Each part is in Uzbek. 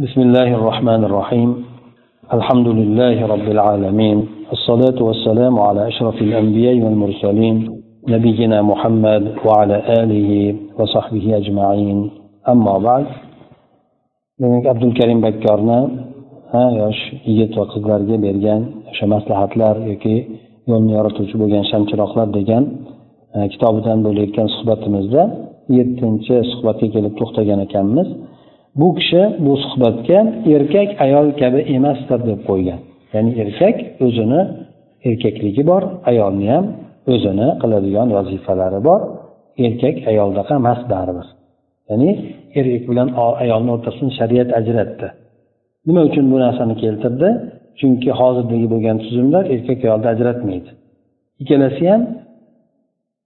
بسم الله الرحمن الرحيم الحمد لله رب العالمين الصلاة والسلام على أشرف الأنبياء والمرسلين نبينا محمد وعلى آله وصحبه أجمعين أما بعد demak abdulkarim bakkorni ha yosh yigit va qizlarga bergan o'sha maslahatlar yoki yo'lni yorituvchi bo'lgan shamchiroqlar degan kitobidan bo'layotgan suhbatimizda yettinchi suhbatga kelib to'xtagan ekanmiz Bu kishi bu suhbatga erkak ayol kabi emasdir deb qo'ygan. Ya'ni erkak o'zini erkakligi bor ayolni ham o'zini qiladigan vazifalari bor. Erkak ayoldaqa emas baribir. Ya'ni erkak bilan ayolni o'rtasini shariat ajratdi. Nima uchun bu narsani keltirdi? Chunki hozirdagi bo'lgan tuzumlar erkak ayolni ajratmaydi. Ikkalasi ham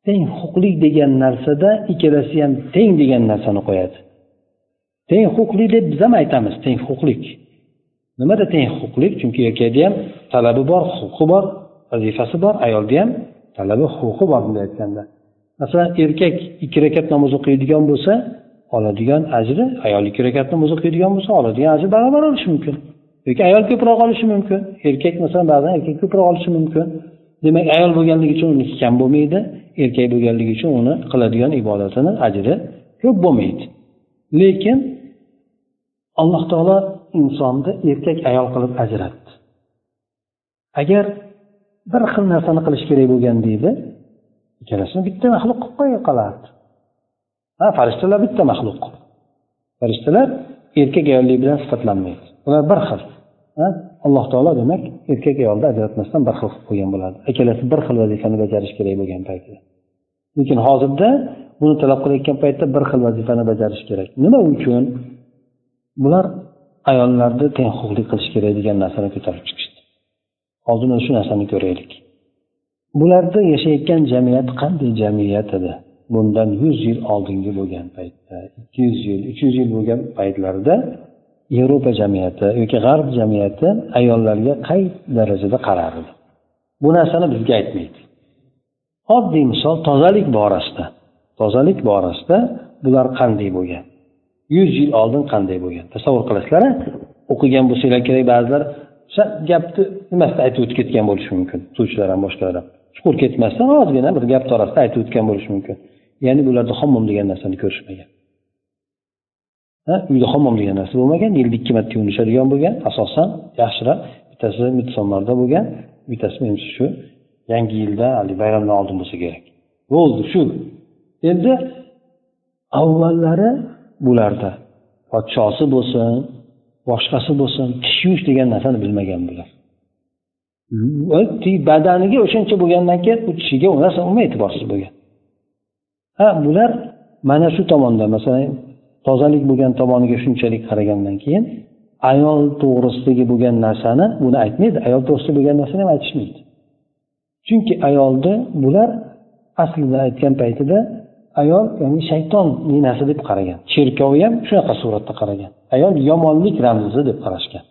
teng huquqli degan narsada ikkalasi ham teng degan narsani qo'yadi. Teng huquqli deb biz ham aytamiz teng huquqlik nimada teng huquqlik chunki erkakni ham talabi bor huquqi bor vazifasi bor ayolda ham talabi huquqi bor bunday aytganda. Masalan erkak ikki rakat namoz o'qiydigan bo'lsa oladigan ajri ayol ikki rakat namoz o'qiydigan bo'lsa oladigan ajri barobar olishi mumkin. Yoki ayol ko'proq olishi mumkin. Erkak masalan ba'zan erkak ko'proq olishi mumkin. Demak ayol bo'lganligi uchun uniki kam bo'lmaydi erkak bo'lganligi uchun uni qiladigan ibodatini ajri ko'p bo'lmaydi. Lekin alloh taolo insonni erkak ayol qilib ajratdi. Agar bir xil narsani qilish kerak bo'lganda edi ikkalasini bitta maxluq qilib qo'ya qolardi. Ha farishtalar bitta maxluq farishtalar erkak ayollik bilan sifatlanmaydi. Ular bir xil alloh taolo demak erkak ayolni ajratmasdan bir xil qilib qo'ygan bo'ladi ikkalasi bir xil vazifani bajarish kerak bo'lgan paytda. Lekin hozirda buni talab qilayotgan paytda bir xil vazifani bajarish kerak. Nima uchun? Bular ayollarni teng huquqli qilish kerak degan narsani ko'tarib chiqishdi. Hozir shu narsani ko'raylik. Bularda yashayotgan jamiyat qanday jamiyat edi? Bundan yuz yil oldingi bo'lgan paytda ikki yuz yil uch yuz yil bo'lgan paytlarida yevropa jamiyati yoki g'arb jamiyati ayollarga qay darajada qarar edi? Bu narsani bizga aytmaydi. Oddiy misol tozalik borasida. Tozalik borasida bular qanday bo'lgan? Yuz yil oldin qanday bo'lgan? Tasavvur qilasizlar o'qigan bo'lsanglar kerak ba'zilar gapni nimasida aytib o'tib ketgan bo'lishi mumkin o'qituvchilar ham boshqalar ham. Chuqur ketmasdan ozgina bir gap orasida aytib o'tgan bo'lishi mumkin. Ya'ni bularda hammom degan narsani ko'rishmagan. Uyda hammom degan narsa bo'lmagan yilda ikki marta yuvinishadigan bo'lgan asosan yaxshiroq. Bittasi midsommarda bo'lgan bittasi menimcha shu yangi yilda haligi bayramdan oldin bo'lsa kerak. Bo'ldi shu. Endi avvallari bularda. Podshosi bo'lsin boshqasi bo'lsin tish yuvish degan narsani bilmagan bular. Badaniga o'shancha bo'lgandan keyin u tishiga u narsa umuman e'tiborsiz bo'lgan. Ha bular mana shu tomonda masalan tozalik bo'lgan tomoniga shunchalik qaragandan keyin ayol to'g'risidagi bo'lgan narsani buni aytmaydi ayol to'g'risida bo'lgan narsani ham aytishmaydi. Chunki ayolni bular aslida aytgan paytida ayol ya'ni shayton ninasi deb qaragan. Cherkovi ham shunaqa suratda qaragan. Ayol yomonlik ramzi deb qarashgan.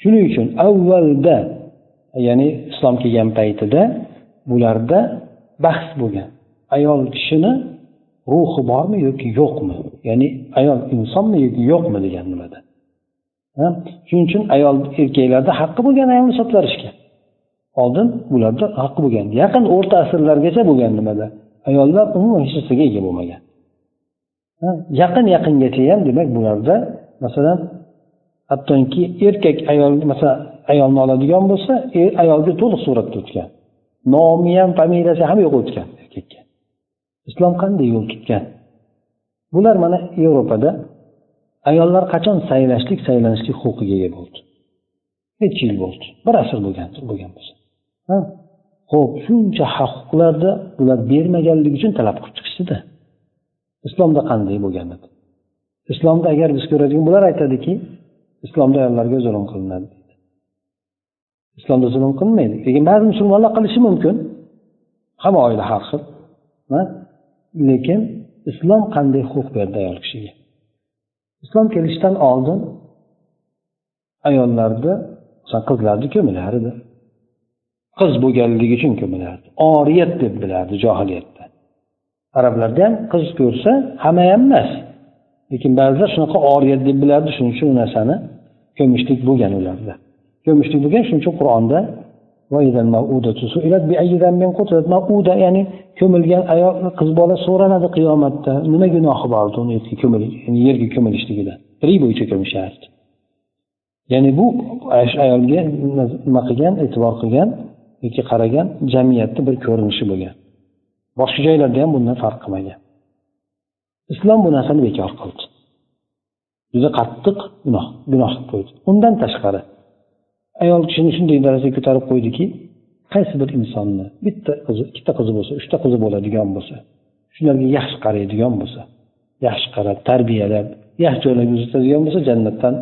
Shuning uchun avvalda ya'ni islom kelgan paytida bularda bahs bo'lgan. Ayol kishini ruhi bormi yoki yo'qmi? Ya'ni ayol insonmi yoki yo'qmi degan nimada. Shuning uchun ayol erkaklarda haqqi bo'lgan ayolni sotlarishgan oldin bularda haqqi bo'lgan yaqin o'rta asrlargacha bo'lgan nimada. Ayollar umuman hech narsaga ega bo'lmagan. Yaqin yaqingacha ham demak bularda masalan hattoki erkak ayol masalan ayolni oladigan bo'lsa er ayolga to'liq suratda o'tgan. Nomi ham familiyasi ham yo'q o'tgan erkakka. Islom qanday yo'l tutgan? Bular mana yevropada ayollar qachon saylashlik saylanishlik huquqiga ega bo'ldi? Necha yil bo'ldi. Bir asr bo'lgan bo'lgan bo'lsa. Ho'p shuncha huquqlarda bular bermaganligi uchun talab qilib chiqishdida. Islomda qanday bo'lgan edi? Islomda agar biz ko'radigan bular aytadiki islomda ayollarga zulm qilinadi islomda zulm qilinmaydi. Lekin ba'zi musulmonlar qilishi mumkin. Hamma oila har xil lekin islom qanday huquq berdi ayol kishiga? Islom kelishidan oldin ayollarni qizlarni ko'milar edi qiz bo'lganligi uchun ko'milardi oriyat deb bilardi johiliyatda. Arablarda ham qiz ko'rsa hamma ham emas. Lekin ba'zilar shunaqa oriyat deb bilardi. Shuning uchun u narsani ko'mishlik bo'lgan ularda. Ko'mishlik bo'lgan shuning uchun qur'onda ya'ni ko'milgan ayol qiz bola so'ranadi qiyomatda. Nima gunohi bor edi uni yerga ko'milishligidan? Tirik bo'yicha ko'mishardi ya'ni bu ayolga nima qilgan e'tibor qilgan yoki qaragan jamiyatni bir ko'rinishi bo'lgan. Boshqa joylarda ham bundan farq qilmagan. Islom bu narsani bekor qildi. Juda qattiq gunoh gunoh qilib qo'ydi. Undan tashqari ayol kishini shunday darajaga ko'tarib qo'ydiki qaysi bir insonni bitta qizi ikkita qizi bo'lsa uchta qizi bo'ladigan bo'lsa shularga yaxshi qaraydigan bo'lsa yaxshi qarab tarbiyalab yaxshi joylarga uzatadigan bo'lsa jannatdan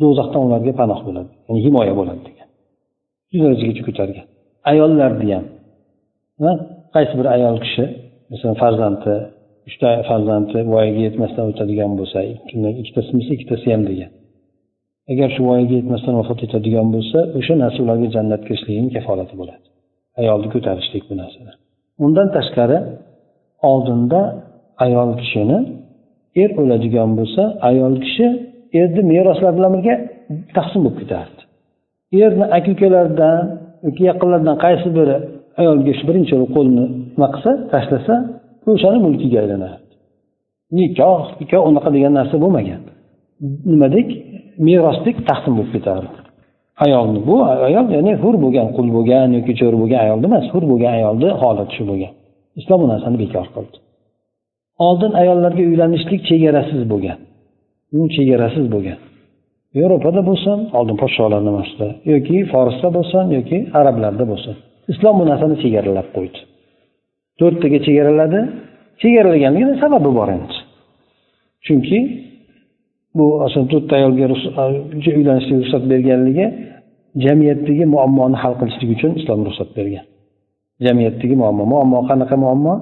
do'zaxdan ularga panoh bo'ladi ya'ni himoya bo'ladi degan. Shu darajagacha ko'targan. Ayollarni ham qaysi bir ayol kishi? Masalan farzandi uchta farzandi voyaga yetmasdan o'tadigan bo'lsa ikkitasi bo'lsa ikkitasi ham degan. Agar shu voyaga yetmasdan vafot etadigan bo'lsa o'sha narsa ularga jannatga kirishligini kafolati bo'ladi. Ayolni ko'tarishlik bu narsalar. Undan tashqari oldinda ayol kishini er o'ladigan bo'lsa ayol kishi erni meroslar bilan birga taqsim bo'lib ketardi. Erni aka ukalaridan yoki yaqinlaridan qaysi biri ayolga shu birinchi qo'lini nima qilsa tashlasa o'shani mulkiga aylanadi. Nikoh nikoh unaqa degan narsa bo'lmagan. Nimadek merosdek taqsim bo'lib ketardi ayolni bu ayol ya'ni hur bo'lgan qul bo'lgan yoki cho'ri bo'lgan ayolni emas hur bo'lgan ayolni holati shu bo'lgan. Islom bu narsani bekor qildi. Oldin ayollarga uylanishlik chegarasiz bo'lgan. U chegarasiz bo'lgan. Yevropada bo'lsin oldin podsholarni nimasida yoki forsda bo'lsin yoki arablarda bo'lsin islom bu narsani chegaralab qo'ydi. To'rttaga chegaraladi. Chegaralaganligini sababi bor endi. Chunki bu to'rtta ayolga uylanishga ruxsat berganligi jamiyatdagi muammoni hal qilishlik uchun islom ruxsat bergan. Jamiyatdagi muammo. Muammo qanaqa muammo?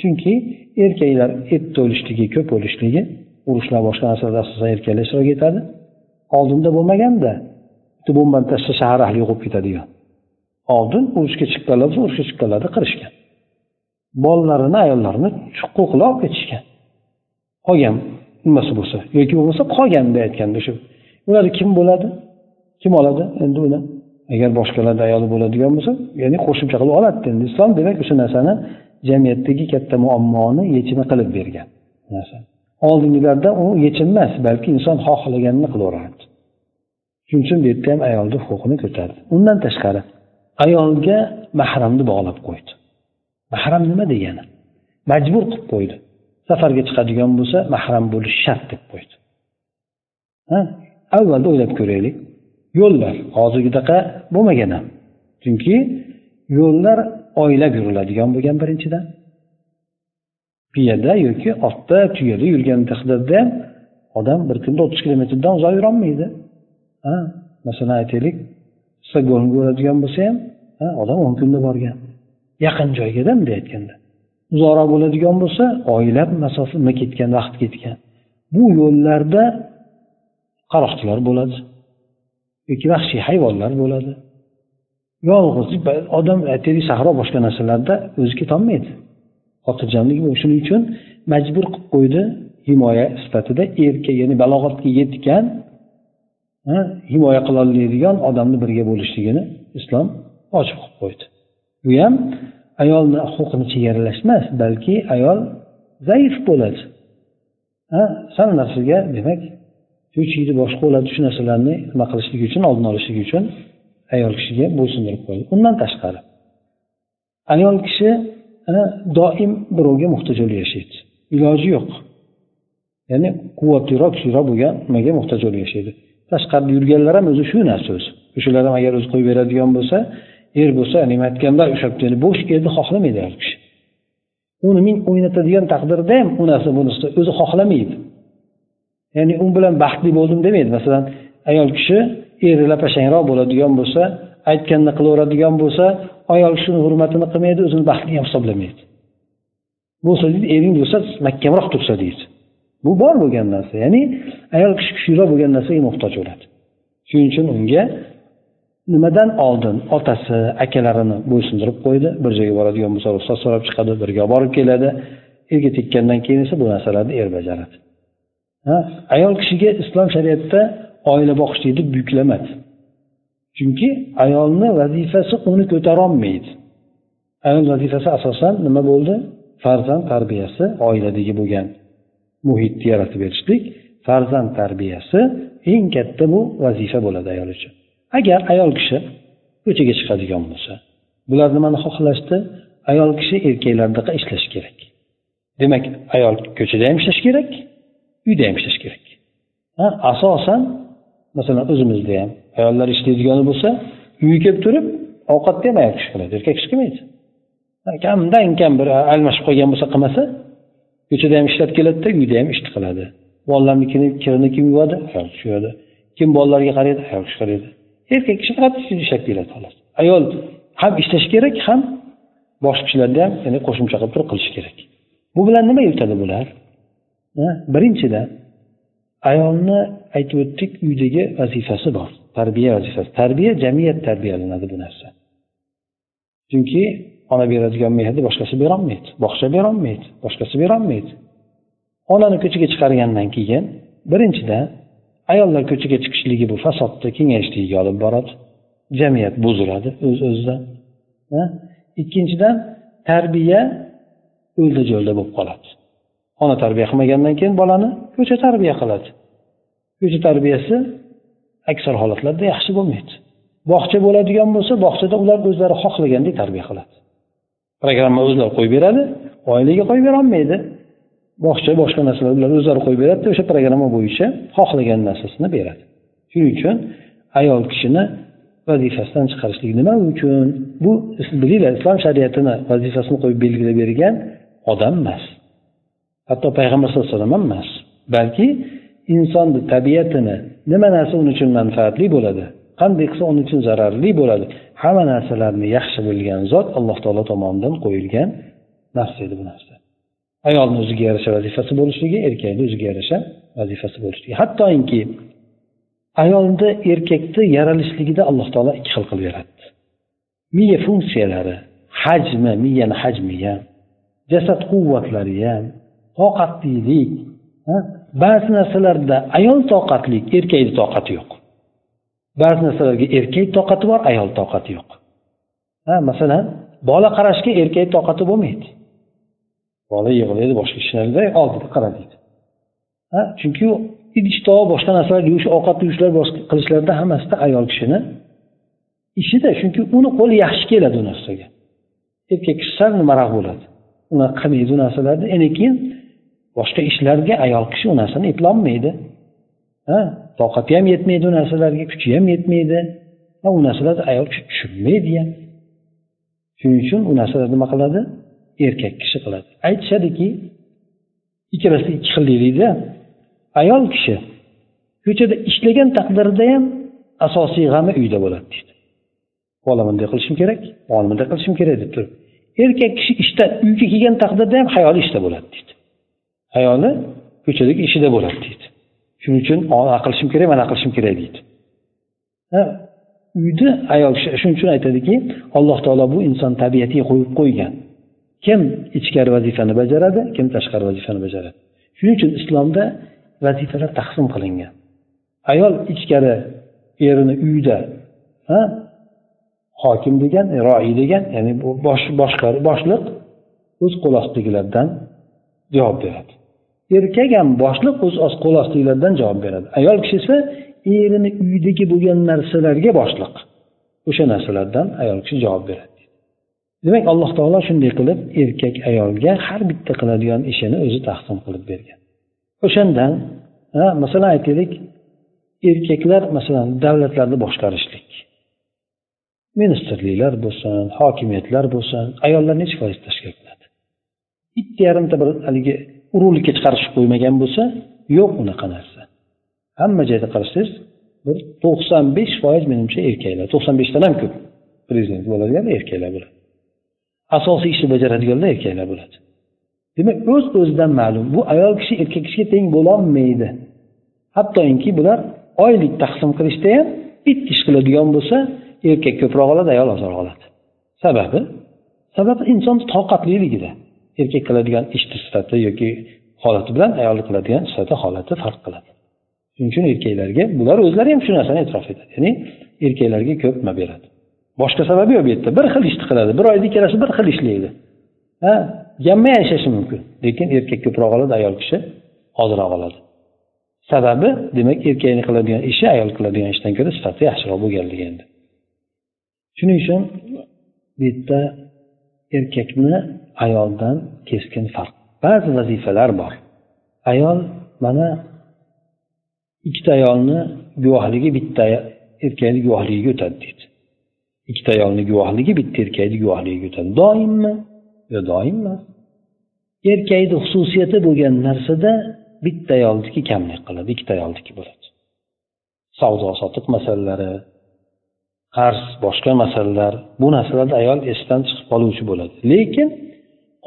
Chunki erkaklar et to'lishligi ko'p bo'lishligi urushlar boshqa narsalar asosan erkaklar ishtirok etadi. Oldinda bo'lmaganda bitta bombani tashlasa shahar ahli yo'q bo'lib ketadigan oldin urushga chiqqanlar bo'lsa urushga chiqqanlarda qirishgan. Bolalarini ayollarini huquqli olib ketishgan. Qolgan nimasi bo'lsa yoki bo'lmasa qolganda aytganda shu. Ular kim bo'ladi? Kim oladi? Endi uni. Agar boshqalarni ayoli bo'ladigan bo'lsa ya'ni qo'shimcha qilib oladi endi islom demak o'sha narsani jamiyatdagi katta muammoni yechimi qilib bergan narsa oldingilarda u yechim emas balki inson xohlaganini qilaverardi. Shuning uchun bu yerda ham ayolni huquqini ko'tardi. Undan tashqari ayolga mahramni bog'lab qo'ydi. Mahram nima degani? Majbur qilib qo'ydi. Safarga chiqadigan bo'lsa mahram bo'lishi shart deb qo'ydi. Ha? Avvalda o'ylab ko'raylik. Yo'llar hozirgidaqa bo'lmagan ham. Chunki yo'llar oylab yuriladigan bo'lgan birinchidan. Piyoda yoki otda tuyada yurgan taqdirda ham odam bir kunda o'ttiz kilometrdan uzoq yurolmaydi. Ha masalan aytaylik stokgolmga boradigan bo'lsa ham odam o'n kunda borgan yaqin joygada bunday aytganda uzoqroq bo'ladigan bo'lsa oylab masofa nima ketgan vaqt ketgan. Bu yo'llarda qaroqchilar bo'ladi yoki vahshiy hayvonlar bo'ladi. Yolg'iz odam aytaylik sahro boshqa narsalarda o'zi ketolmaydi xotirjamlik shuning uchun majbur qilib qo'ydi himoya sifatida. Erkak ya'ni balog'atga yetgan himoya qilolmaydigan odamni birga bo'lishligini islom ochiq qilib qo'ydi. Bu ham ayolni huquqini chegaralash emas balki ayol zaif bo'ladi. Sal narsaga demak cho'chiydi boshqa bo'ladi shu narsalarni nima qilishligi uchun oldini olishlik uchun ayol kishiga bo'ysundirib qo'ydi. Undan tashqari ayol kishi doim birovga muhtoj bo'lib yashaydi. Iloji yo'q. Ya'ni quvvatliroq kuchliroq bo'lgan nimaga muhtoj bo'lib yashaydi. Tashqarida yurganlar ham o'zi shu narsa o'zi. O'shalar ham agar o'zi qo'yib beradigan bo'lsa er bo'lsa nima aytganda o'sha bo'sh erni xohlamaydi ayol kishi. Uni ming o'ynatadigan taqdirda ham u narsa bunisi o'zi xohlamaydi. Ya'ni u bilan baxtli bo'ldim demaydi. Masalan ayol kishi eri lapashangroq bo'ladigan bo'lsa aytganini qilaveradigan bo'lsa ayol kishini hurmatini qilmaydi o'zini baxtli ham hisoblamaydi. Bo'lsa deydi ering bo'lsa mahkamroq tursa deydi. Bu bor bo'lgan narsa. Ya'ni ayol kishi kuchliroq bo'lgan narsaga muhtoj bo'ladi. Shuning uchun unga nimadan oldin otasi akalarini bo'ysundirib qo'ydi bir joyga boradigan bo'lsa ruxsat so'rab chiqadi birga borib keladi. Erga tekkandan keyin esa bu narsalarni er bajaradi. Ayol kishiga islom shariatida oila boqish deydi buyuklamadi chunki ayolni vazifasi uni ko'tarolmaydi. Ayol vazifasi asosan nima bo'ldi? Farzand tarbiyasi oiladagi bo'lgan muhitni yaratib berishlik farzand tarbiyasi eng katta bu vazifa bo'ladi ayol uchun. Agar ayol kishi ko'chaga chiqadigan bo'lsa bular nimani xohlashdi ayol kishi erkaklardaqa ishlashi kerak. Demak ayol ko'chada ham ishlash kerak uyda ham ishlash kerak. Ha asosan masalan o'zimizda ham ayollar ishlaydigani bo'lsa uyga kelib turib ovqatni ham ayol kishi qiladi erkak kishi qilmaydi kamdan kam bir almashib qolgan bo'lsa qilmasa ko'chada ham ishlab keladida uyda ham ishni qiladi. Bolalarnikini kirini kim yuvadi? Ayol kishi yuvadi. Kim bolalarga qaraydi? Ayol kishi qaraydi. Erkak kishi faqat ishlab keladi xolos. Ayol ham ishlashi kerak ham boshqa kishilarni ham ya'ni qo'shimcha qilib turib qilishi kerak. Bu bilan nima yutadi bular? Birinchidan ayolni aytib o'tdik uydagi vazifasi bor tarbiya vazifasi. Tarbiya jamiyat tarbiyalanadi bu narsa. Chunki ona beradigan mehrni boshqasi berolmaydi bog'cha berolmaydi boshqasi berolmaydi. Onani ko'chaga chiqargandan keyin birinchidan ayollar ko'chaga chiqishligi bu fasodni kengayishligiga olib boradi. Jamiyat buziladi o'z öz o'zidan ikkinchidan tarbiya o'lda jo'lda bo'lib qoladi. Ona tarbiya qilmagandan keyin bolani ko'cha tarbiya qiladi. Ko'cha tarbiyasi aksar holatlarda yaxshi bo'lmaydi. Bog'cha bo'ladigan bo'lsa bog'chada ular o'zlari xohlagandek tarbiya qiladi. Programma o'zlari qo'yib beradi oilaga qo'yib berolmaydi. Bog'cha boshqa narsalar ular o'zlari qo'yib beradida o'sha programma bo'yicha xohlagan narsasini beradi. Shuning uchun ayol kishini vazifasidan chiqarishlik nima uchun? Bu bilinglar islom shariatini vazifasini qo'yib belgilab bergan odam emas. Hatto payg'ambar sallallohu alayhi vasallam ham emas. Balki insonni tabiatini nima narsa uni uchun manfaatli bo'ladi qanday qilsa uning uchun zararli bo'ladi hamma narsalarni yaxshi bilgan zot alloh taolo tomonidan qo'yilgan narsa edi bu narsa. Ayolni o'ziga yarasha vazifasi bo'lishligi erkakni o'ziga yarasha vazifasi bo'lishligi. Hattoki ayolni erkakni yaralishligida alloh taolo ikki xil qilib yaratdi. Miya funksiyalari hajmi miyani hajmi ham jasad quvvatlari ham toqatlilik ba'zi narsalarda ayol toqatli erkakni toqati yo'q. Ba'zi narsalarga erkak toqati bor ayol toqati yo'q. Ha masalan bola qarashga erkak toqati bo'lmaydi. Bola yig'laydi boshqa ishlarda oldida qara deydi ha chunki idish tovoq boshqa narsalar yuvish ovqat yuvishlar qilishlarda hammasida ayol kishini ishida chunki uni qo'li yaxshi keladi u narsaga. Erkak kishi sal nimaroq bo'ladi? Unaqa qilmaydi u narsalarni endi keyin boshqa ishlarga ayol kishi u narsani eplolmaydi. Ha? Toqati ham yetmaydi u narsalarga kuchi ham yetmaydi. Va u narsalarni ayol kishi tushunmaydi ham. Shuning uchun u narsalarni nima qiladi? Erkak kishi qiladi. Aytishadiki ikkalasi ikki xil deydida ayol kishi ko'chada ishlagan taqdirida ham asosiy g'ami uyda bo'ladi deydi. Bola bunday qilishim kerak bola bunday qilishim kerak deb turib. Erkak kishi ishda uyga kelgan taqdirda ham hayoli ishda bo'ladi deydi. Ayoli ko'chadagi ishida bo'ladi deydi. Shuning uchun ona qilishim kerak mana qilishim kerak deydi. Uyni ayol kishi shuning uchun aytadiki alloh taolo bu inson tabiatiga qo'yib qo'ygan. Kim ichkari vazifani bajaradi kim tashqari vazifani bajaradi. Shuning uchun islomda vazifalar taqsim qilingan. Ayol ichkari erini uyda hokim degan roiy degan ya'ni bosh boshqar boshliq o'z qo'l ostidagilardan javob beradi. Erkak ham boshliq o'z qo'l ostidagilardan javob beradi. Ayol kishi esa erini uydagi bo'lgan narsalarga boshliq. O'sha narsalardan ayol kishi javob beradi. Demak alloh taolo shunday qilib erkak ayolga har bitta qiladigan ishini o'zi taqsim qilib bergan. O'shandan masalan aytaylik erkaklar masalan davlatlarni boshqarishlik. Ministrliklar bo'lsin hokimiyatlar bo'lsin ayollar necha foiz tashkil qiladi bitta yarimta bir haligi urug'likka chiqarishib qo'ymagan bo'lsa yo'q unaqa narsa. Hamma joyda qarasangiz bir to'qson besh foiz menimcha erkaklar to'qson beshdan ham ko'p prezident bo'ladigan erkaklar bo'ladi. Asosiy ishni bajaradiganlar erkaklar bo'ladi. Demak o'z o'zidan ma'lum bu ayol kishi erkak kishiga teng bo'lolmaydi. Hattoki bular oylik taqsim qilishda ham bitta ish qiladigan bo'lsa erkak ko'proq oladi ayol ozroq oladi. Sababi sababi inson toqatliligida. Erkak qiladigan ishni sifati yoki holati bilan ayolni qiladigan sifati holati farq qiladi. Shuning uchun erkaklarga bular o'zlari ham shu narsani e'tirof etadi. Ya'ni erkaklarga ko'p nima beradi. Boshqa sababi yo'q bu yerda. Bir xil ishni qiladi. Bir oyda ikkalasi bir xil ishlaydi. Ha yanmay yashashi mumkin. Lekin erkak ko'proq oladi ayol kishi ozroq oladi. Sababi demak erkakni qiladigan ishi ayol qiladigan ishdan ko'ra sifati yaxshiroq bo'lganligi endi. Shuning uchun bu yerda erkakni ayoldan keskin farq. Ba'zi vazifalar bor. Ayol mana ikkita ayolni guvohligi bitta erkakni guvohligiga o'tadi deydi. Ikkita ayolni guvohligi bitta erkakni guvohligiga o'tadi. Doimmi? Yo'q doim emas erkakni xususiyati bo'lgan narsada bitta ayolniki kamlik qiladi ikkita ayolniki bo'ladi. Savdo sotiq masalalari qarz boshqa masalalar bu narsalarda ayol esdan chiqib qoluvchi bo'ladi. Lekin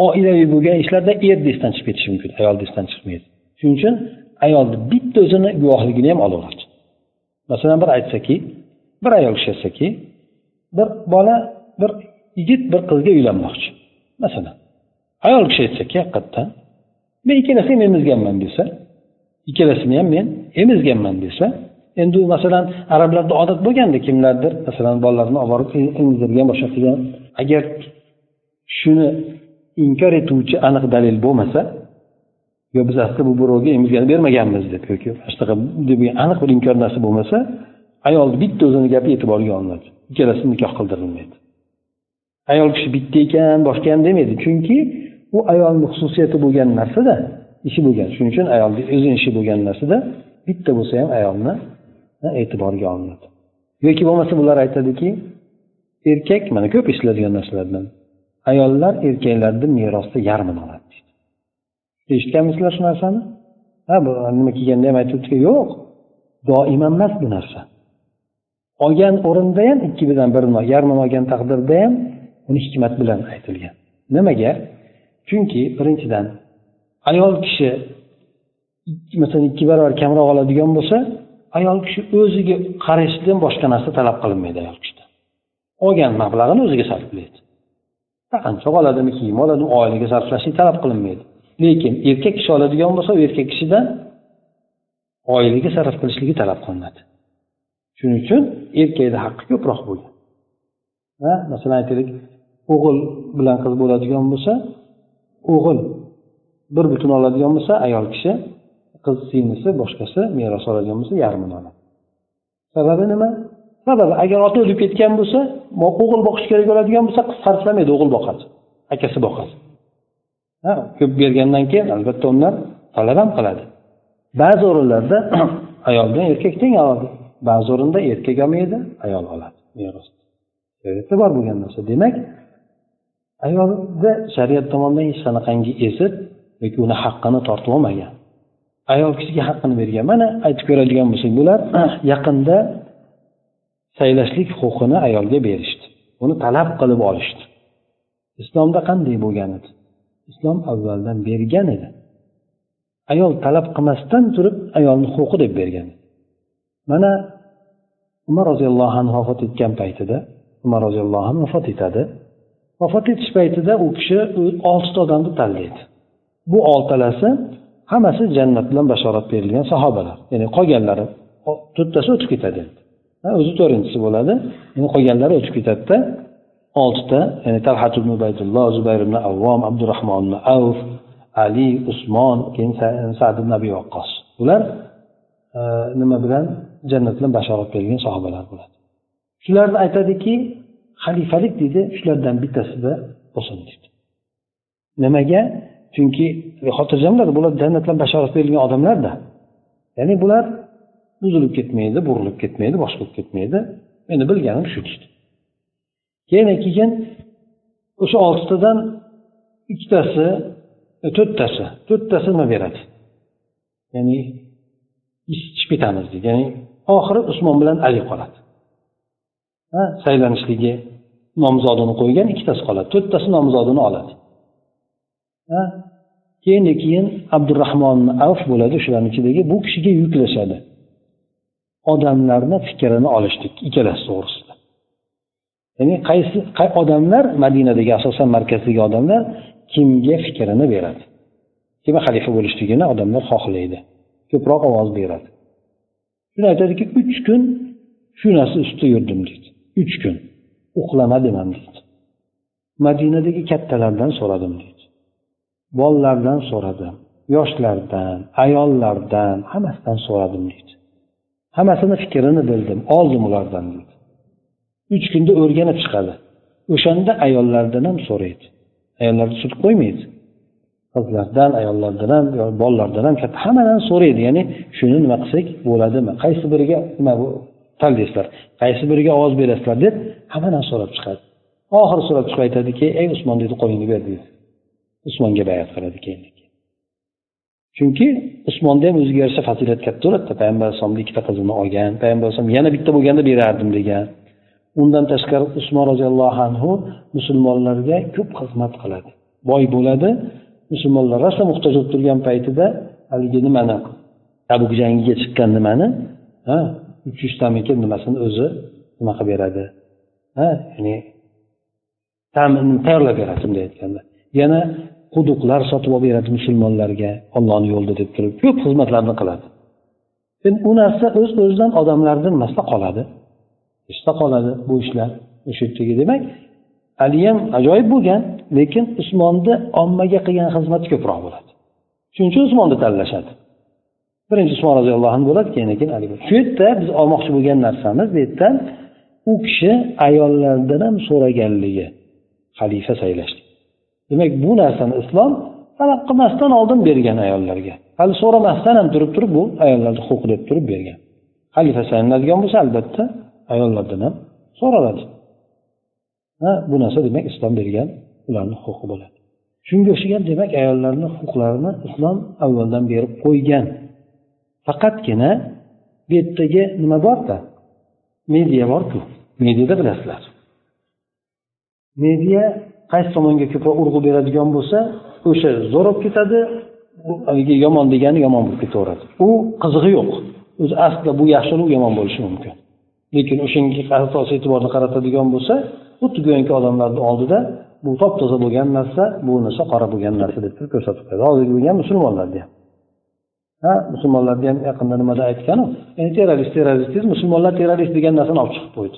oilaviy bo'lgan ishlarda er esdan chiqib ketishi mumkin ayolni esdan chiqmaydi. Shuning uchun ayolni bitta o'zini guvohligini ham olaveradi masalan bir aytsaki bir ayol kishi aytsaki bir bola bir yigit bir qizga uylanmoqchi. Masalan ayol kishi aytsaki haqiqatdan men ikkalasini ham emizganman desa ikkalasini ham men emizganman desa endi u masalan arablarda odat bo'lganda kimlardir masalan bolalarini olib borib emizdirgan boshqa qilgan. Agar shuni inkor etuvchi aniq dalil bo'lmasa yo biz aslida bu birovga emizgani bermaganmiz deb yoki shunaqa deb aniq bir inkor narsa bo'lmasa ayolni bitta o'zini gapi e'tiborga olinadi ikkalasi nikoh qildirilmaydi. Ayol kishi bitta ekan boshqa ham demaydi. Chunki u ayolni xususiyati bo'lgan narsada ishi bo'lgan. Shuning uchun ayolni o'zini ishi bo'lgan narsada bitta bo'lsa ham ayolni e'tiborga olinadi. Yoki bo'lmasa bular aytadiki erkak mana ko'p eshitiladigan narsalardan. Ayollar erkaklarni merosda yarmini oladi deydi. Eshitganmisizlar shu narsani? Ha bu nima kelganda ham aytibdiki yo'q doimo emas bu narsa. Olgan o'rinda ham ikki birdan birini yarmini olgan taqdirda ham uni hikmat bilan aytilgan. Nimaga? Chunki birinchidan ayol kishi masalan ikki barobar kamroq oladigan bo'lsa ayol kishi o'ziga qarashdan boshqa narsa talab qilinmaydi ayol kishidan olgan mablag'ini o'ziga sarflaydi. Qancha oladimi kiyim oladimi oilaga sarflashlik talab qilinmaydi. Lekin erkak kishi oladigan bo'lsa u erkak kishidan oilaga sarf qilishligi talab qilinadi. Shuning uchun erkakni haqqi ko'proq bo'lgan. Ha masalan aytaylik o'g'il bilan qiz bo'ladigan bo'lsa o'g'il bir butun oladigan bo'lsa ayol kishi qiz singlisi boshqasi meros oladigan bo'lsa yarmini oladi. Sababi nima? Sababi agar ota o'lib ketgan bo'lsa o'g'il boqish kerak bo'ladigan bo'lsa qiz sarflamaydi o'g'il boqadi akasi boqadi. Ha ko'p bergandan keyin albatta ular talab ham qiladi. Ba'zi o'rinlarda ayol bilan erkak teng oladi. Ba'zi o'rinda erkak olmaydi ayol oladi. Meros shariatda bor bo'lgan narsa. Demak ayolni shariat tomonidan hech qanaqangi ezib yoki uni haqqini tortib olmagan. Ayol kishiga haqqini bergan. Mana aytib ko'radigan bo'lsak bular yaqinda saylashlik huquqini ayolga berishdi. Uni talab qilib olishdi. Islomda qanday bo'lgan edi? Islom avvaldan bergan edi. Ayol talab qilmasdan turib ayolni huquqi deb bergan. Mana umar roziyallohu anhu vafot etgan paytida umar roziyallohu anhu vafot etadi. Vafot etish paytida u kishi oltita odamni tanlaydi bu oltalasi hammasi jannat bilan bashorat berilgan sahobalar. Ya'ni qolganlari to'rttasi o'tib ketadi. O'zi to'rtinchisi bo'ladi. Endi qolganlari o'tib ketadida oltita ya'ni talhat ibn ubaydulloh zubayr ibn avvom abdurahmon ibn avf ali usmon keyin sad ibn abi vaqqos bular e, nima bilan? Jannat bilan bashorat berilgan sahobalar bo'ladi. Shularni aytadiki xalifalik deydi shulardan bittasida bo'lsin deydi nimaga? Chunki e, xotirjamlar bular jannat bilan bashorat berilgan odamlarda ya'ni bular buzilib ketmaydi burilib ketmaydi boshqa bo'lib ketmaydi. Meni bilganim shu deydi. Keyin keyin o'sha oltitadan ikkitasi e, to'rttasi to'rttasi nima beradi? Ya'ni ichib ketamiz deydi. Ya'ni oxiri usmon bilan ali qoladi. Ha saylanishligi nomzodini qo'ygan ikkitasi qoladi to'rttasi nomzodini oladi. Keyin keyin abdurahmon avf bo'ladi shularni ichidagi bu kishiga yuklashadi. Odamlarni fikrini olishlik ikkalasi to'g'risida. Ya'ni qaysi odamlar madinadagi asosan markazdagi odamlar kimga fikrini beradi? Kim xalifa bo'lishligini odamlar xohlaydi ko'proq ovoz beradi. Shuni aytadiki uch kun shu narsa ustida yurdim deydi. Uch kun uxlamadim ham deydi. Madinadagi kattalardan so'radim deydi. Bolalardan so'radim. Yoshlardan ayollardan hammasidan so'radim deydi. Hammasini fikrini bildim oldim ulardan deydi. Uch kunda o'rganib chiqadi. O'shanda ayollardan ham so'raydi. Ayollarni sutib qo'ymaydi. Qizlardan ayollardan ham bolalardan ham katta. Hammadan so'raydi. Ya'ni shuni nima qilsak bo'ladimi? Qaysi biriga nima bu tanlaysizlar qaysi biriga ovoz berasizlar deb hammadan so'rab chiqadi. Oxiri so'rab chiqib aytadiki ey usmon deydi qo'lingni ber deydi usmonga bayat qiladi keyin. Chunki usmonda ham o'ziga yarasha fazilat katta bo'ladida payg'ambar alayhisalomni ikkita qizini olgan payg'ambar alayhisalom yana bitta bo'lganda berardim degan. Undan tashqari usmon roziyallohu anhu musulmonlarga ko'p xizmat qiladi. Boy bo'ladi musulmonlar rosa muhtoj bo'lib turgan paytida haligi nimani tabuk jangiga chiqqan nimani ha uch yuztamikin nimasini o'zi nima qilib beradi? Ha ya'ni tayyorlab beradi bunday aytganda yana quduqlar sotib olib beradi musulmonlarga ollohni yo'lida deb turib. Ko'p xizmatlarni qiladi. Endi u narsa o'z öz o'zidan odamlarni nimasida qoladi. Esda qoladi bu ishlar o'sha yerdagi demak ham ajoyib bo'lgan lekin usmonni ommaga qilgan xizmati ko'proq bo'ladi. Shuning uchun usmonni tanlashadi. Birinchi usmon roziyallohu anhu bo'ladi keyin keyin ali shu yerda biz olmoqchi bo'lgan narsamiz bu yerdan u kishi ayollardan ham so'raganligi xalifa saylashdi demak bu narsani islom talab qilmasdan oldin bergan ayollarga. Hali so'ramasdan ham turib turib bu ayollarni huquqi deb turib bergan. Xalifa saylanadigan bo'lsa albatta ayollardan ham so'raladi. Ha bu narsa demak islom bergan ularni huquqi bo'ladi. Shunga o'xshagan demak ayollarni huquqlarini islom avvaldan berib qo'ygan. Faqatgina bu yerdagi nima borda? Media borku. Mediada bilasizlar. Media qaysi tomonga ko'proq urg'u beradigan bo'lsa o'sha zo'r bo'lib ketadi haligi yomon degani yomon bo'lib ketaveradi. U qizig'i yo'q. O'zi aslida bu yaxshi u yomon bo'lishi mumkin. Lekin o'shanga asos e'tiborni qaratadigan bo'lsa xuddi go'yoki odamlarni oldida bu top toza bo'lgan narsa bu narsa qora bo'lgan narsa deb turib ko'rsatib qo'yadi. Hozirgi bo'lgan musulmonlarni ham ha musulmonlarni ham yaqinda nimada aytganu? Endi terrorist terrorist musulmonlar terrorist degan narsani olib chiqib qo'ydi.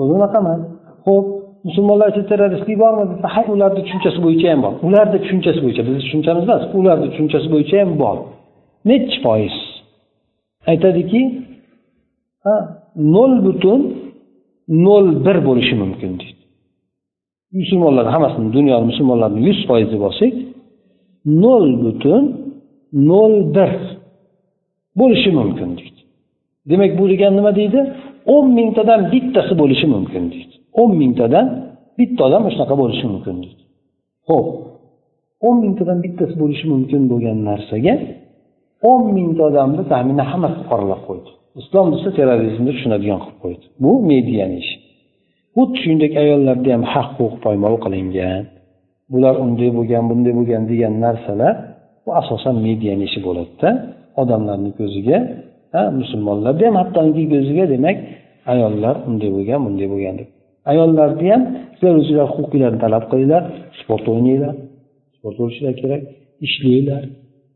O'zi unaqa emas ho'p musulmonlar ichida terroristlik bormi desa ha ularni tushunchasi bo'yicha ham bor. Ularni tushunchasi bo'yicha bizni tushunchamiz emas ularni tushunchasi bo'yicha ham bor. Nechi foiz? Aytadiki nol butun nol bir bo'lishi mumkin deydi. Musulmonlar hammasini dunyoni musulmonlarni yuz foiz deb olsak nol butun nol bir bo'lishi mumkin deydi. Demak bu degani nima deydi? O'n mingtadan bittasi bo'lishi mumkin deydi. O'n mingtadan bitta odam shunaqa bo'lishi mumkin. Deydi ho'p o'n mingtadan bittasi bo'lishi mumkin bo'lgan narsaga o'n mingta odamni taxminan hammasi qoralab qo'ydi. Islom desa terrorizmni tushunadigan qilib qo'ydi. Bu mediani ishi. Xuddi shuningdek ayollarda ham haq huquq poymol qilingan. Bular unday bo'lgan bunday bo'lgan degan narsalar bu asosan mediani ishi bo'ladida. Odamlarni ko'ziga musulmonlarni ham hattoki ko'ziga demak ayollar unday bo'lgan bunday bo'lgan deb ayollarni ham sizlar o'zinglar huquqinglarni talab qilinglar sport o'ynanglar sport bo'lishinglar kerak ishlanglar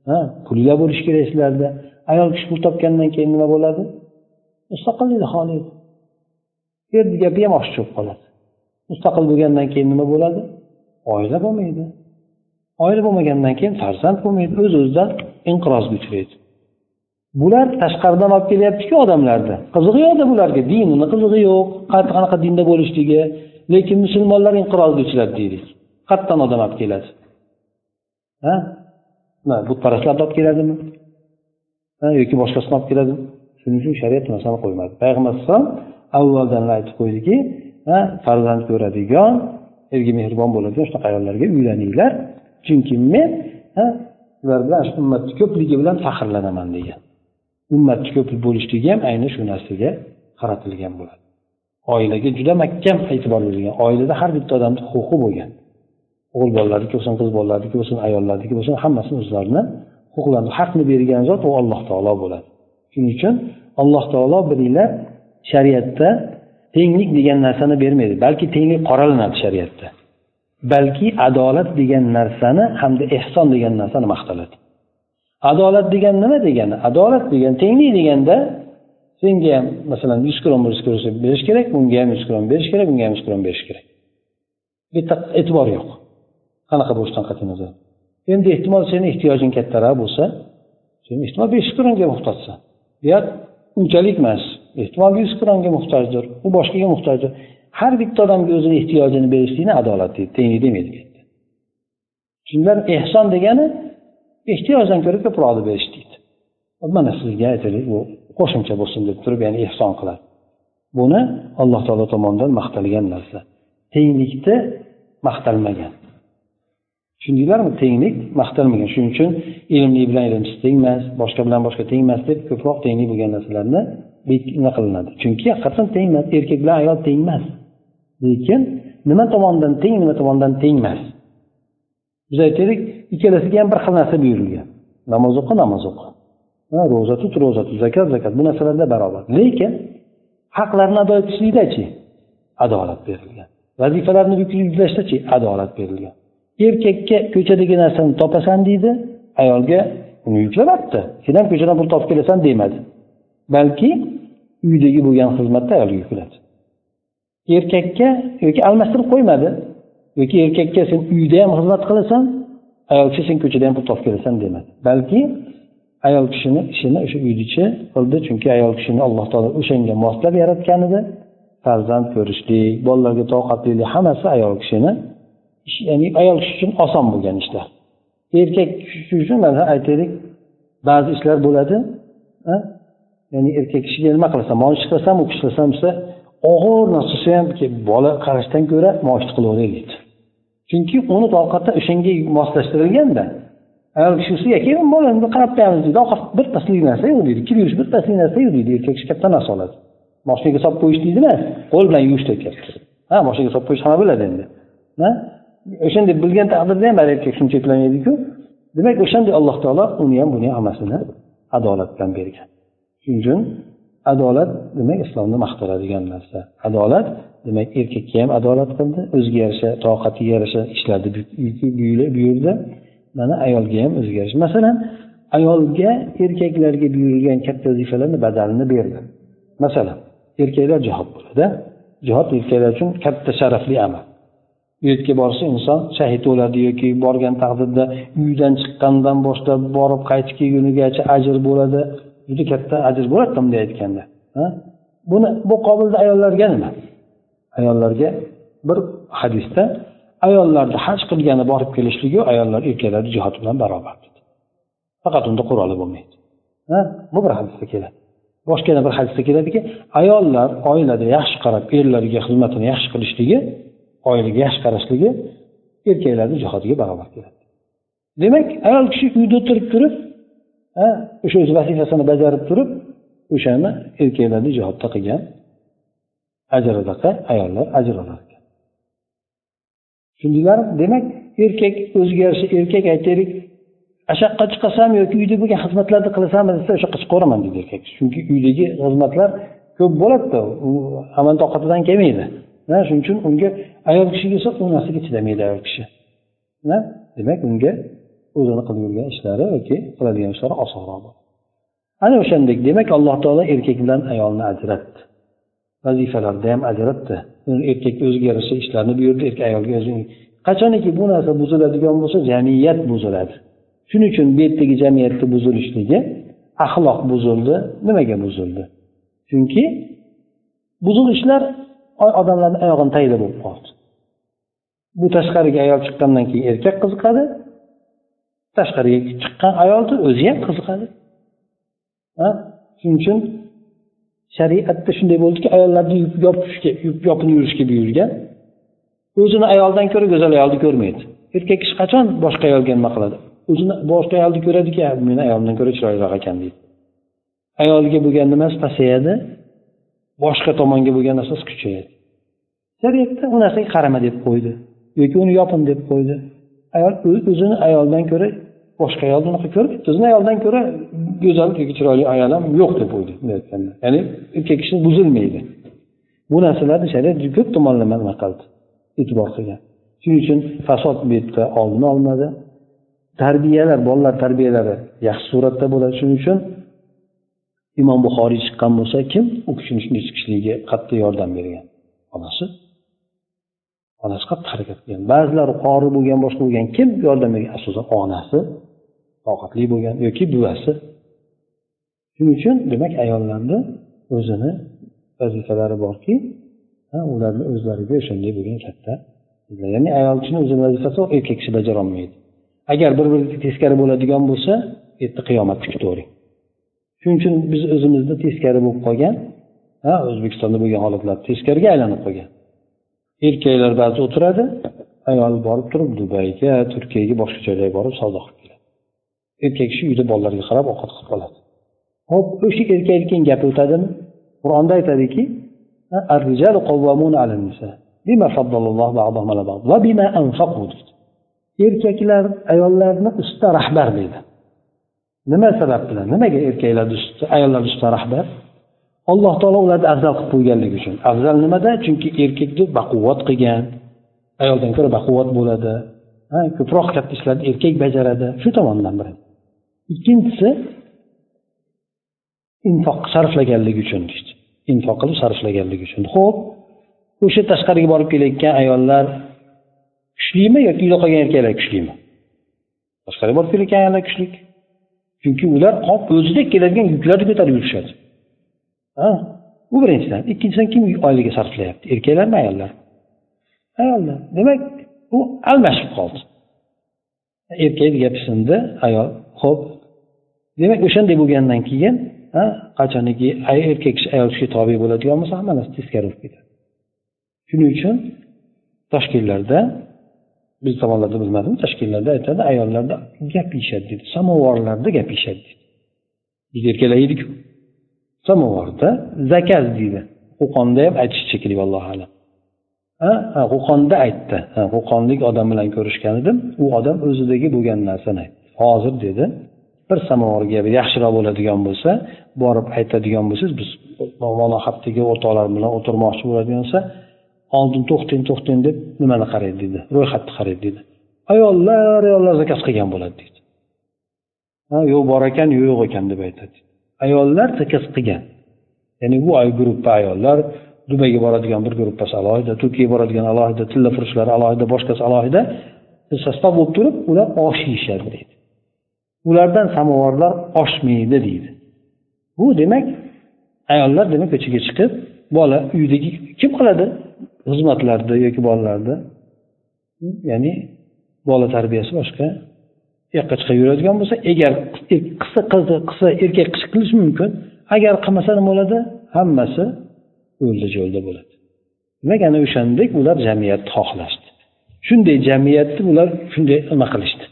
ha pulinglar bo'lishi kerak sizlarda. Ayol kishi pul topgandan keyin nima bo'ladi? Mustaqillikni xohlaydi erni gapi ham oshiq bo'lib qoladi. Mustaqil bo'lgandan keyin nima bo'ladi? Oila bo'lmaydi. Oila bo'lmagandan keyin farzand bo'lmaydi. O'z o'zidan inqirozga uchraydi bular tashqaridan olib kelyaptiku odamlarni qizig'i yo'qda bularga. Dinini qizig'i yo'q. Qanaqa dinda bo'lishligi. Lekin musulmonlar inqirozga uchradi deylik. Qayerdan odam olib keladi? Ha? Butparastlarni olib keladimi? Yoki boshqasini olib keladimi? Shuning uchun shariat narsani qo'ymadi. Payg'ambar alayhissalom avvaldan aytib qo'ydiki farzand ko'radigan erga mehribon bo'ladigan shunaqa ayollarga uylaninglar. Chunki men ular bilan shu ummatni ko'pligi bilan faxrlanaman degan. Ummatni ko'p bo'lishligi ham ayni shu narsaga qaratilgan bo'ladi. Oilaga juda mahkam e'tibor berilgan oilada har bitta odamni huquqi bo'lgan. O'g'il bolalarniki bo'lsin qiz bolalarniki bo'lsin ayollarniki bo'lsin hammasini o'zlarini huquqlarini haqni bergan zot u alloh taolo bo'ladi. Shuning uchun alloh taolo bilinglar shariatda tenglik degan narsani bermaydi balki tenglik qoralanadi shariatda. Balki adolat degan narsani hamda ehson degan narsani maqtaladi. Adolat degan nima degani? Adolat degan tenglik deganda senga ham masalan yuz krom yuz krom berish kerak bunga ham yuz krom berish kerak bunga ham yuz krom berish kerak. Bitta e'tibor yo'q. Qanaqa bo'lishidan qat'iy nazar. Endi ehtimol seni ehtiyojing kattaroq bo'lsa sen ehtimol besh kromga muhtojsan. Bu yer unchalik emas. Ehtimol yuz kromga muhtojdir u boshqaga muhtojdir. Har bitta odamga o'zini ehtiyojini berishlikni adolat deydi tenglik demaydi. Shundan ehson degani ehtiyojdan ko'ra ko'proqni berish deydi. Mana sizga aytaylik bu qo'shimcha bo'lsin deb turib ya'ni ehson qiladi. Buni alloh taolo tomonidan maqtalgan narsa. Tenglikni maqtalmagan. Tushundinglarmi tenglik maqtalmagan. Shuning uchun ilmli bilan ilmsiz teng emas boshqa bilan boshqa teng emas deb ko'proq tenglik bo'lgan narsalarni nima qilinadi? Chunki haqiqatdan teng emas erkak bilan ayol teng emas lekin nima tomonidan teng nima tomonidan teng emas biz aytaylik ikkalasiga ham bir xil narsa buyurilgan. Namoz o'qi namoz o'qi. Ro'za tut ro'za tut zakat zakat. Bu narsalarda barobar. Lekin haqlarni ado etishlikdachi adolat berilgan. Vazifalarni yuklashdachi adolat berilgan. Erkakka ko'chadagi narsani topasan deydi ayolga uni yuklamabdi. Sen ham ko'chadan pul topib kelasan demadi. Balki uydagi bo'lgan xizmatni ayolga yukladi. Erkakka yoki almashtirib qo'ymadi. Yoki erkakka sen uyda ham xizmat qilasan ayol kishi sen ko'chada ham pul topib kelasan demadi. Balki ayol kishini ishini o'sha uyni ichi qildi chunki ayol kishini alloh taolo o'shanga moslab yaratgan edi farzand ko'rishlik bolalarga toqatlilik hammasi ayol kishini ya'ni ayol kishi uchun oson bo'lgan ishlar. Erkak kishi uchun mana aytaylik ba'zi ishlar bo'ladi ya'ni erkak kishiga nima qilasan mana ish u kishi qilasam desa og'ir narsa ham bola qarashdan ko'ra moshni qilaveray deydi chunki uni ovqatda o'shanga moslashtirilganda ayol kishi bo'lsa keyin bolani qarab qo'yamiz deydi. Ovqat birpaslik narsa yo'q deydi. Kir yuvish birpaslik narsa yo'q deydi. Erkak kishi katta narsa oladi. Moshinaga solib qo'yish deydi emas qo'l bilan yuvish deyapti ha moshinaga solib qo'yish hamma biladi endi. O'shanday bilgan taqdirda ham baribir erkak shuni cheklamaydiku demak o'shanday alloh taolo uni ham buni ham hammasini adolat bilan bergan. Shuning uchun adolat demak islomni maqtaladigan narsa. Adolat demak erkakka ham adolat qildi o'ziga yarasha toqatiga yarasha bu buyurdi. Mana ayolga ham o'ziga yarasha. Masalan ayolga erkaklarga buyurilgan katta vazifalarni badalini berdi. Masalan erkaklar jihod bo'ladi jihod erkaklar uchun katta sharafli amal. U yerga borsa inson shahid bo'ladi yoki borgan taqdirda uydan chiqqandan boshlab borib qaytib kelgunigacha ajr bo'ladi. Juda katta ajr bo'ladi bunday aytganda buni bu qobilda ayollarga nima? Ayollarga bir hadisda ayollarni haj qilgani borib kelishligi ayollar erkaklarni jihod bilan barobar dedi. Faqat unda quroli bo'lmaydi. Bu bir hadisda keladi. Boshqa yana bir hadisda keladiki ayollar oilada yaxshi qarab erlariga xizmatini yaxshi qilishligi oilaga yaxshi qarashligi erkaklarni jihodiga barobar keladi. Demak ayol kishi uyda o'tirib turib o'sha o'z vazifasini bajarib turib o'shani erkaklarni jihodda qilgan ajr olsa ayollar ajr olar ekan tushundinglarmi demak erkak o'ziga yarasha erkak aytaylik ashaqqa chiqasam yoki uyda bo'lgan xizmatlarni qilasanmi desa o'sha yoqqa chiqaveraman deydi erkak uydagi xizmatlar ko'p bo'ladida u amal toqatidan kelmaydi. Shuning uchun unga ayol kishiga esa u narsaga chidamaydi ayol kishi. Demak unga o'zini qilib yurgan ishlari yoki qiladigan ishlari osonroq bo'ladi. Ana o'shandek demak alloh taolo erkak bilan ayolni ajratdi. Vazifalarda ham ajratdi erkak o'ziga yarasha ishlarni buyurdi. Erkak ayolga qachoniki bu narsa buziladigan bo'lsa jamiyat buziladi. Shuning uchun bu yerdagi jamiyatni buzilishligi axloq buzildi. Nimaga buzildi? Chunki buzilishlar odamlarni oyog'ini tagida bo'lib qoldi. Bu tashqariga ayol chiqqandan keyin erkak qiziqadi. Tashqariga chiqqan ayolni o'zi ham qiziqadi. Shuning uchun shariatda shunday bo'ldiki ayollarni yopishga yopinib yurishga buyurgan. O'zini ayoldan ko'ra go'zal ayolni ko'rmaydi. Erkak kishi qachon boshqa ayolga nima qiladi? O'zini boshqa ayolni ko'radiki meni ayolimdan ko'ra chiroyliroq ekan deydi. Ayolga bo'lgan nimasi pasayadi? Boshqa tomonga bo'lgan narsasi kuchayadi. Shariatda u narsaga qarama deb qo'ydi yoki uni yopin deb qo'ydi. Ayol o'zini ayoldan ko'ra boshqa ayolni unaqa ko'rmaydi o'zini ayoldan ko'ra go'zal yoki chiroyli ayol ham yo'q deb qo'ydi bunday aytganda ya'ni erkak kishi buzilmaydi. Bu narsalarni shariat ko'p tomonlama nima qildi e'tibor qilgan. Shuning uchun fasod bu yerda oldini olinadi tarbiyalar bolalar tarbiyalari yaxshi suratda bo'ladi. Shuning uchun imom buxoriy chiqqan bo'lsa kim u kishini shunday chiqishligiga qattiq yordam bergan? Onasi. Onasi qattiq harakat qilgan. Ba'zilar qori bo'lgan boshqa bo'lgan kim yordam bergan? Asosan onasi. Toqatli bo'lgan yoki buvasi. Shuning uchun demak ayollarni o'zini vazifalari borki ularni o'zlariga o'shanday bo'lgan katta ya'ni ayol kishini o'zini vazifasi bor erkak kishi bajarolmaydi. Agar bir biriga teskari bo'ladigan bo'lsa u qiyomat kutavering shuning uchun biz o'zimizda teskari bo'lib qolgan ha o'zbekistonda bo'lgan holatlar teskariga aylanib qolgan. Erkaklar ba'zi o'tiradi ayol borib turib dubayga turkiyaga boshqa joylarga borib savdo qilib erkak kishi uyda bolalarga qarab ovqat qilib qoladi hop o'sha erkakni keyin gapi o'tadimi? Qur'onda aytadiki erkaklar ayollarni ustida rahbar deydi. Nima sabab bilan? Nimaga erkaklarni ustida ayollarni ustida rahbar? Alloh taolo ularni afzal qilib qo'yganligi uchun. Afzal nimada? Chunki erkakni baquvvat qilgan ayoldan ko'ra baquvvat bo'ladi. Ko'proq katta ishlarni erkak bajaradi. Shu tomondan birinchi ikkinchisi infoq sarflaganligi uchun deydi. Infoq qilib sarflaganligi uchun. Ho'p o'sha tashqariga borib kelayotgan ayollar kuchlimi yoki uyda qolgan erkaklar kuchlimi? Tashqariga borib kelayotgan ayollar kuchli chunki ular o'zidek keladigan yuklarni ko'tarib yurishadi. Ha bu birinchidan. Ikkinchidan kim oilaga sarflayapti? Erkaklarmi ayollar? Ayollar. Demak u almashib qoldi. Erkak gapi sindi ayol? Ho'p demak o'shanday bo'lgandan keyin qachoniki erkak kishi ayol kishiga tobe bo'ladigan bo'lsa hamma narsa teskari bo'lib ketadi. Shuning uchun toshkentlarda biz tomonlarda bilmadim toshkentlarda aytadi ayollarda gapirishadi deydi samovarlarda yeyishadi deydi biz erkaklar yeydiku samovarda zakaz deydi. Qo'qonda ham aytish shekilli allohu alam. Ha qo'qonda aytdi. Qo'qonlik odam bilan ko'rishgan edim. U odam o'zidagi bo'lgan narsani aytdi. Hozir dedi bir samovarga yaxshiroq bo'ladigan bo'lsa borib aytadigan bo'lsangiz biz mana o'rtoqlar bilan o'tirmoqchi bo'ladigan bo'lsa oldin to'xtang to'xtang deb nimani qaraydi deydi ro'yxatni qaraydi deydi. Ayollar ayollar zakaz qilgan bo'ladi deydi. Ha yo'q bor ekan yo'q ekan deb aytadi ayollar zakaz qilgan. Ya'ni bu gruppa ayollar dubayga boradigan bir gruppasi alohida turkiyaga boradigan alohida tillafurushlar alohida boshqasi alohida sostav bo'lib turib ular osh yeyishadi deydi. Ulardan samovarlar oshmaydi deydi. Bu demak ayollar demak ko'chaga chiqib bola uydagi kim qiladi? Xizmatlarni yoki bolalarni ya'ni bola tarbiyasi boshqa. U yoqqa chiqib yuradigan bo'lsa agar qilsa qizni qilsa erkak qish qilishi mumkin agar qilmasa nima bo'ladi? Hammasi o'ldi jo'lda bo'ladi. Demak ana o'shandek ular jamiyatni xohlashdi. Shunday jamiyatni ular shunday nima qilishdi?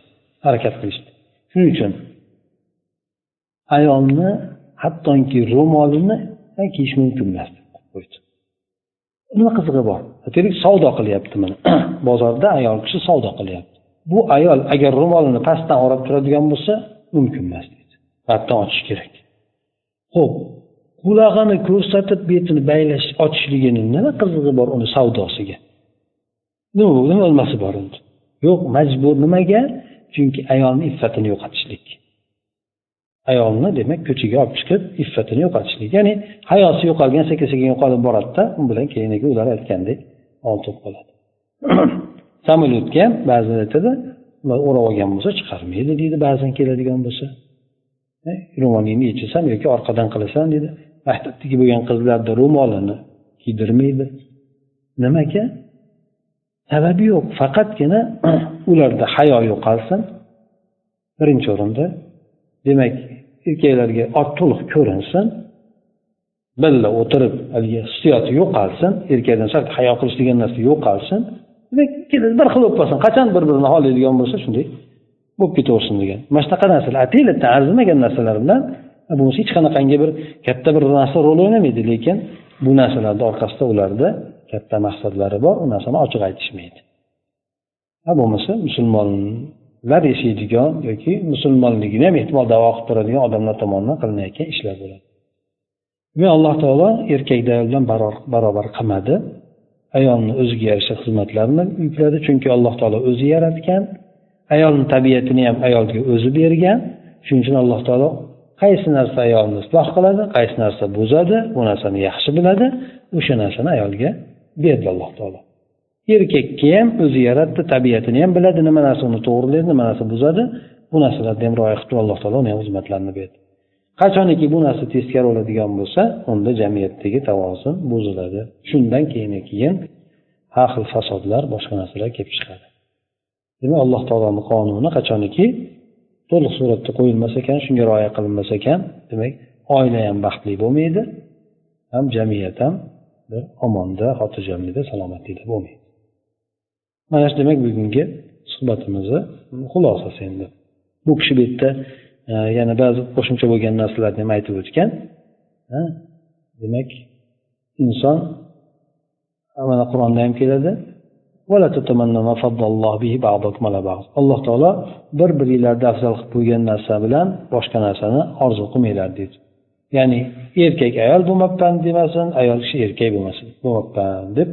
Harakat qilishdi. Shuning uchun ayolni hattoki ro'molini kiyish mumkin emas deb nima qizig'i bor? Aytaylik savdo qilyapti mana. Bozorda ayol kishi savdo qilyapti. Bu ayol agar ro'molini pastdan o'rab turadigan bo'lsa mumkin emas deydi. Pastdan ochish kerak. Ho'p qulog'ini ko'rsatib betini baylash ochishligini nima qizig'i bor uni savdosiga? Nima nima nimasi bor endi? Yo'q majbur nimaga? Chunki ayolni iffatini yo'qotishlik. Ayolni demak ko'chaga olib chiqib iffatini yo'qotishlik. Ya'ni hayosi yo'qolgan sekin sekin yo'qolib boradida u bilan keyin ular aytgandek oltib qoladi samolyotga ham ba'zilar aytadi o'rab olgan bo'lsa chiqarmaydi deydi ba'zan keladigan bo'lsa. Eh, ro'molingni yechinsam yoki orqadan qilasan deydi. Maktabdagi bo'lgan qizlarni ro'molini kiydirmaydi. Nimaga? Sababi yo'q. Faqatgina ularda hayo yo'qolsin. Birinchi o'rinda demak erkaklarga to'liq ko'rinsin birga o'tirib haligi hissiyoti yo'qolsin erkakdan sal hayo qilish degan narsa yo'qolsin demak bir xil bo'lib qolsin qachon bir birini xohlaydigan bo'lsa shunday bo'lib ketaversin degan. Mana shunaqa narsalar atiyatdan arzimagan narsalar bilan bunisi hech qanaqangi bir katta bir narsa rol o'ynamaydi lekin bu narsalarni orqasida ularda katta maqsadlari bor u narsani ochiq aytishmaydi. Ha bo'lmasa musulmonlar yashaydigan yoki musulmonligini ham ehtimol davo qilib turadigan odamlar tomonidan qilinayotgan ishlar bo'ladi. Demak alloh taolo erkakni ayol bilan barobar qilmadi. Ayolni o'ziga yarasha xizmatlarini yukladi chunki alloh taolo o'zi yaratgan. Ayolni tabiatini ham ayolga o'zi bergan. Shuning uchun alloh taolo qaysi narsa ayolni isloh qiladi qaysi narsa buzadi bu narsani yaxshi biladi o'sha narsani ayolga berdi alloh taolo. Erkakka ham o'zi yaratdi tabiatini ham biladi nima narsa uni to'g'rilaydi nima narsa buzadi. Bu narsalarni ham rioya qilib alloh taolo uni ham xizmatlarini berdi. Qachoniki bu narsa teskari bo'ladigan bo'lsa unda jamiyatdagi tavozun buziladi. Shundan keyin keyin har xil fasodlar boshqa narsalar kelib chiqadi. Demak alloh taoloni qonuni qachoniki to'liq suratda qo'yilmas ekan shunga rioya qilinmas ekan. Demak oila ham baxtli bo'lmaydi ham jamiyat ham bir omonda xotirjamlikda salomatlikda bo'lmaydi. Mana shu demak bugungi suhbatimizni xulosasi endi bu kishi bu yerda e, yana ba'zi qo'shimcha bo'lgan narsalarni ham aytib o'tgan demak inson mana qur'onda ham keladi. Alloh taolo bir biringlarni afzal qilib qo'ygan narsa bilan boshqa narsani orzu qilmanglar deydi. Ya'ni erkak ayol bo'lmabman demasin ayol kishi erkak bo'lmasin bo'lmabman deb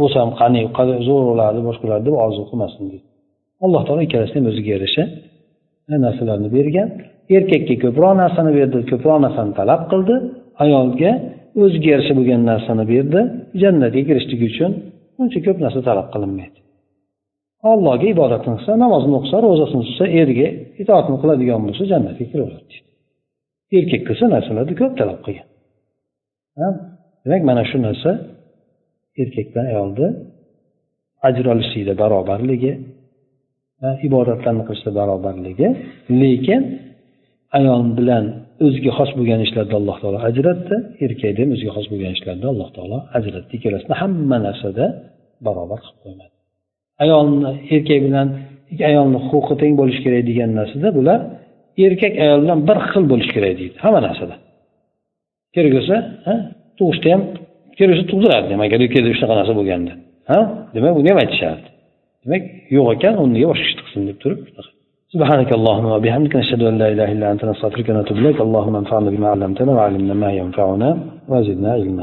bo'lsam qani zo'r bo'ladi boshqalar deb orzu qilmasin deydi alloh taolo ikkalasini ham o'ziga yarasha e, narsalarni bergan. Erkakka ko'proq narsani berdi ko'proq narsani talab qildi. Ayolga o'ziga yarasha bo'lgan narsani berdi. Jannatga kirishlik uchun uncha ko'p narsa talab qilinmaydi. Allohga ibodatini qilsa namozini o'qisa ro'zasini tutsa eriga itoatni qiladigan bo'lsa jannatga kiraveradi deydi erkak qilsa narsalarni ko'p talab qilgan. Demak mana shu narsa erkak bilan ayolni ajr olishlikda barobarligi ibodatlarni qilishda barobarligi. Lekin ayol bilan o'ziga xos bo'lgan ishlarda alloh taolo ajratdi erkakni ham o'ziga xos bo'lgan ishlarda alloh taolo ajratdi ikkalasini hamma narsada barobar qilib qo'ymadi. Ayolni erkak bilan ayolni huquqi teng bo'lishi kerak degan narsada bular erkak ayol bilan bir xil bo'lishi kerak deydi hamma narsada. Kerak bo'lsa tug'ishda ham kerak bo'lsa tug'dirardi ham agar erkakda shunaqa narsa bo'lganda ha demak buni ham aytishardi demak yo'q ekan o'rniga boshqa ish qilsin deb turib سبحانك اللهم وبحمدك نشهد أن لا إله إلا أنت نستغفرك ونتوب إليك اللهم انفعنا بما علمتنا وعلمنا ما ينفعنا وزدنا علما